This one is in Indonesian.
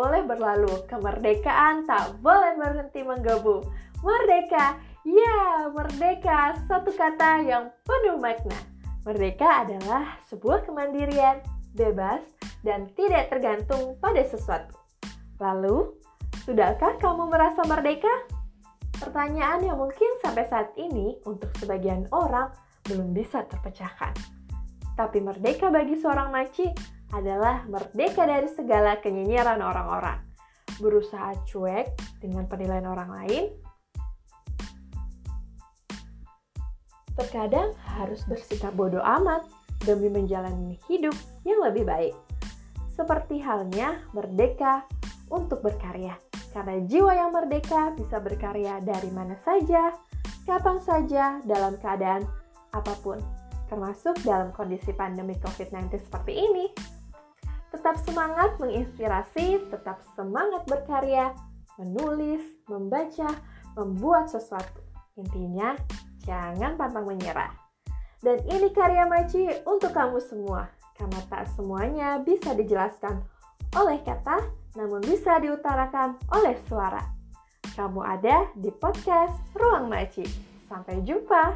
boleh berlalu, kemerdekaan tak boleh berhenti menggebu. Merdeka, ya merdeka, satu kata yang penuh makna. Merdeka adalah sebuah kemandirian, bebas, dan tidak tergantung pada sesuatu. Lalu, sudahkah kamu merasa merdeka? Pertanyaan yang mungkin sampai saat ini untuk sebagian orang belum bisa terpecahkan. Tapi merdeka bagi seorang maci adalah merdeka dari segala kenyinyiran orang-orang. Berusaha cuek dengan penilaian orang lain, terkadang harus bersikap bodoh amat demi menjalani hidup yang lebih baik. Seperti halnya merdeka untuk berkarya. Karena jiwa yang merdeka bisa berkarya dari mana saja, kapan saja, dalam keadaan apa pun, termasuk dalam kondisi pandemi COVID-19 seperti ini. Semangat menginspirasi, tetap semangat berkarya, menulis, membaca, membuat sesuatu. Intinya, jangan pantang menyerah. Dan ini karya Maci untuk kamu semua, karena tak semuanya bisa dijelaskan oleh kata, namun bisa diutarakan oleh suara. Kamu ada di podcast Ruang Maci. Sampai jumpa.